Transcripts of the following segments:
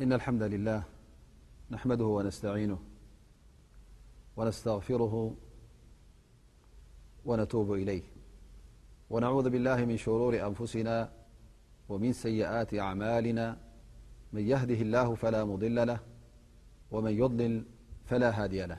إن الحمد لله نحمده ونستعينه ونستغفره ونتوب إليه ونعوذ بالله من شرور أنفسنا ومن سيئات أعمالنا من يهده الله فلا مضل له ومن يضلل فلا هدي له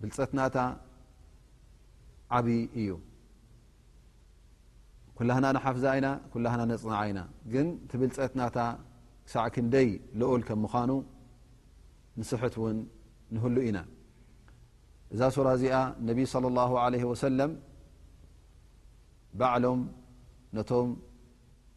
ብልፀት ናታ ዓብይ እዩ ኩላህና ንሓፍዛ ኣይና ኩላህና ነፅንዓ ኣይና ግን እቲ ብልፀት ናታ ክሳዕ ክንደይ ልኡል ከም ምዃኑ ንስሕት እውን ንህሉ ኢና እዛ ሱራ እዚኣ ነቢይ صለ ላሁ ለ ወሰለም ባዕሎም ነቶም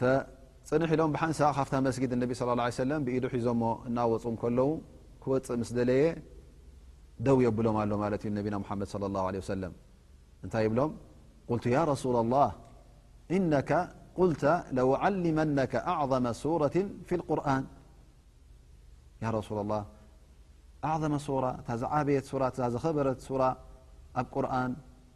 ፈፅንሕ ኢሎም ብሓንሳእ ካብታ መስጊድ ነቢ ስለ ላ ሰለም ብኢዱ ሒዞሞ እናወፁ ከለዉ ክወፅእ ምስ ደለየ ደው የብሎም ኣሎ ማለት እዩ ነቢና ሙሓመድ ለ ላ ለ ሰለም እንታይ ይብሎም ቁልቱ ያ ረሱላ ላህ እነካ ቁልተ ለውዓሊመነካ ኣዕظመ ሱረት ፊ ልቁርን ያ ረሱላ ላ ኣዕظመ ሱራ እታ ዝዓበየት ሱራ እታ ዝኸበረት ሱራ ኣብ ቁርን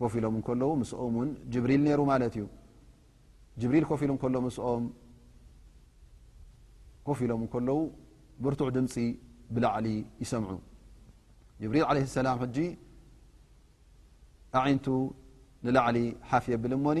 ኮፍ ኢሎም እከለዉ ምስኦም ውን ጅብሪል ነይሩ ማለት እዩ ጅብሪል ኮፍ ኢሉ ከሎ ምስኦም ኮፍ ኢሎም ከለዉ ብርቱዕ ድምፂ ብላዕሊ ይሰምዑ ጅብሪል ለ ሰላም ሕጂ ኣዒንቱ ንላዕሊ ሓፍ የብል እሞኒ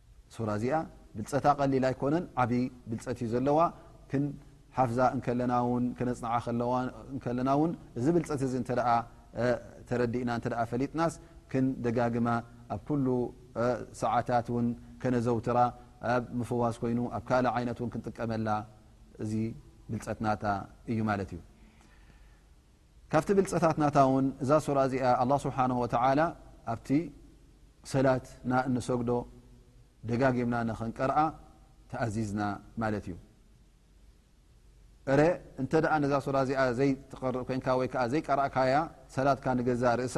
ሱራ እዚኣ ብልፀታ ቀሊል ኣይኮነን ዓብዪ ብልፀት እዩ ዘለዋ ክንሓፍዛ እንከለና ውን ከነፅንዓ ከለና ውን እዚ ብልፀት እዚ እተ ተረዲእና እተ ፈሊጥናስ ክንደጋግማ ኣብ ኩሉ ሰዓታት ውን ከነዘውትራ ኣብ ምፍዋስ ኮይኑ ኣብ ካልእ ዓይነት ን ክንጥቀመላ እዚ ብልፀትናታ እዩ ማለት እዩ ካብቲ ብልጸታት ናታ ውን እዛ ሱራ እዚኣ ኣላ ስብሓን ወተዓላ ኣብቲ ሰላትና እንሰግዶ ደጋጊምና ንክንቀርኣ ተኣዚዝና ማለት እዩ እረ እንተ ዛ ሱራ እዚኣ ዘይትቀርእ ኮንካ ወይ ከዓ ዘይቀራእካያ ሰላትካ ንገዛ ርእሳ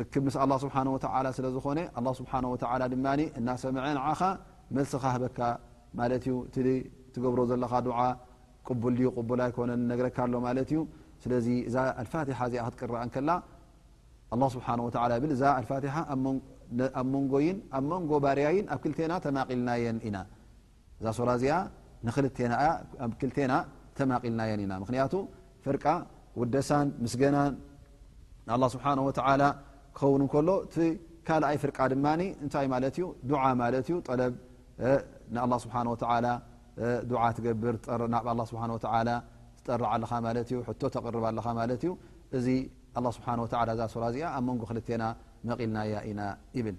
ርክብ ምስ ኣላ ስብሓን ወተላ ስለ ዝኾነ ኣላ ስብሓን ወተላ ድማ እናሰምዐ ንዓኻ መልሲ ካህበካ ማለት እዩ እቲ ትገብሮ ዘለኻ ዱዓ ቅቡል ድዩ ቅቡል ኣይኮነን ነግረካ ኣሎ ማለት እዩ ስለዚ እዛ ኣልፋትሓ እዚኣ ክትቅረኣ ከላ ኣላ ስብሓን ወላ ብል እዛ ኣልፋትሓ ኣብ መንጎይን ኣብ መንጎ ባርያይን ኣብ ክልቴና ተማቒልናየን ኢና እዛ ሱራ እዚኣ ንክልቴና እያ ኣብ ክልቴና ተማቒልናየን ኢና ምክንያቱ ፍርቃ ውደሳን ምስገናን ንኣላ ስብሓን ወተዓላ ክኸውን እንከሎ እቲ ካልኣይ ፍርቃ ድማ እንታይ ማለት እዩ ዱዓ ማለት እዩ ጠለብ ንኣላ ስብሓን ወተዓላ ዱዓ ትገብር ናብ ኣላ ስብሓ ወተላ ትጠርዕ ኣለኻ ማለት እዩ ሕቶ ተቕርብ ኣለኻ ማለት እዩ እዚ ኣላ ስብሓን ወተላ እዛ ሱራ እዚኣ ኣብ መንጎ ክልቴና መቒልናያ ኢና ይብል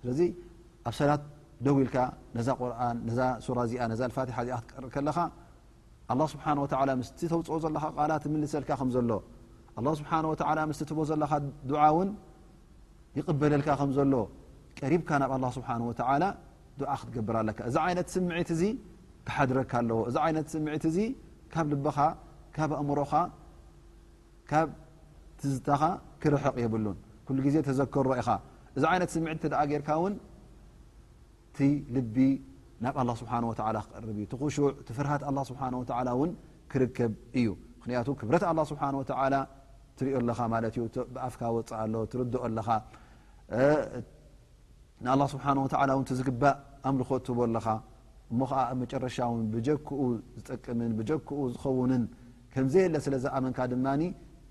ስለዚ ኣብ ሰላት ደው ኢልካ ነዛ ቁርን ነዛ ሱራ እዚኣ ነዛ ፋትሓ እዚኣ ክትቀርእ ከለኻ ኣላ ስብሓን ወተላ ምስ ተውፅኦ ዘለካ ቃላት ትምልሰልካ ከም ዘሎ ኣላ ስብሓን ወተላ ምስ ትቦ ዘለካ ድዓ እውን ይቕበለልካ ከም ዘሎ ቀሪብካ ናብ ኣላ ስብሓን ወተላ ድዓ ክትገብር ኣለካ እዚ ዓይነት ስምዒት እዚ ክሓድረካ ኣለዎ እዚ ዓይነት ስምዒት እዚ ካብ ልበኻ ካብ ኣእምሮኻ ካብ ትዝታኻ ክርሕቕ የብሉን ኩሉ ግዜ ተዘከሮ ኢኻ እዚ ዓይነት ስምዒት እተ ጌርካ ውን ቲ ልቢ ናብ ኣላ ስብሓን ወላ ክቅርብ እዩ ትኹሹዕ ቲ ፍርሃት ኣላ ስብሓን ወላ ውን ክርከብ እዩ ምክንያቱ ክብረት ኣላ ስብሓን ወተላ ትሪኦ ኣለኻ ማለት እዩ ብኣፍካ ወፅእ ኣሎ ትርድኦ ኣለኻ ንኣላ ስብሓን ወላ ውን ዝግባእ ኣምልኾ ትህቦ ኣለኻ እሞ ከዓ ኣብ መጨረሻ ውን ብጀክኡ ዝጠቅምን ብጀክኡ ዝኸውንን ከም ዘየለ ስለ ዝኣመንካ ድማ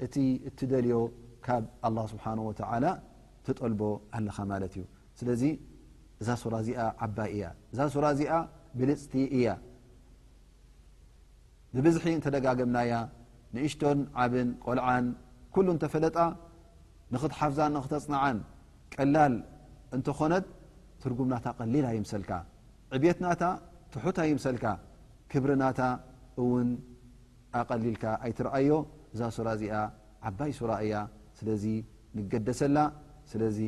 እቲ እትደልዮ ካብ ኣላ ስብሓን ወተላ ትጠልቦ ኣለኻ ማለት እዩ ስለዚ እዛ ሱራ እዚኣ ዓባይ እያ እዛ ሱራ እዚኣ ብልፅቲ እያ ብብዝሒ እንተደጋገምናያ ንእሽቶን ዓብን ቆልዓን ኩሉ እንተፈለጣ ንኽትሓፍዛን ንኽተፅንዓን ቀላል እንተኾነት ትርጉም ናታ ቀሊል ኣይምሰልካ ዕብት ናታ ትሑት ኣይምሰልካ ክብሪ ናታ እውን ኣቐሊልካ ኣይትርኣዮ እዛ ሱራ እዚኣ ዓባይ ሱራ እያ ስለዚ ንገደሰላ ስለዚ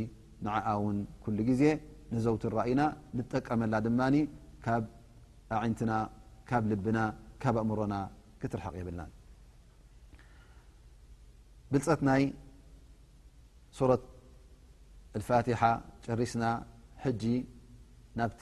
ንዓኣ ውን ኩሉ ግዜ ነዘውትራ ኢና ንጠቀመላ ድማ ካብ ኣዒንትና ካብ ልብና ካብ ኣእምሮና ክትርሕቕ የብልናን ብልፀት ናይ ሱረት ፋትሓ ጨሪስና ሕጂ ናብቲ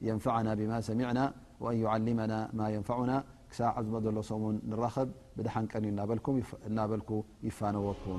ينفعنا بما سمعنا وأن يعلمنا ما ينفعنا ك ل سمن نرخب بدحنن نبلك يفنوكم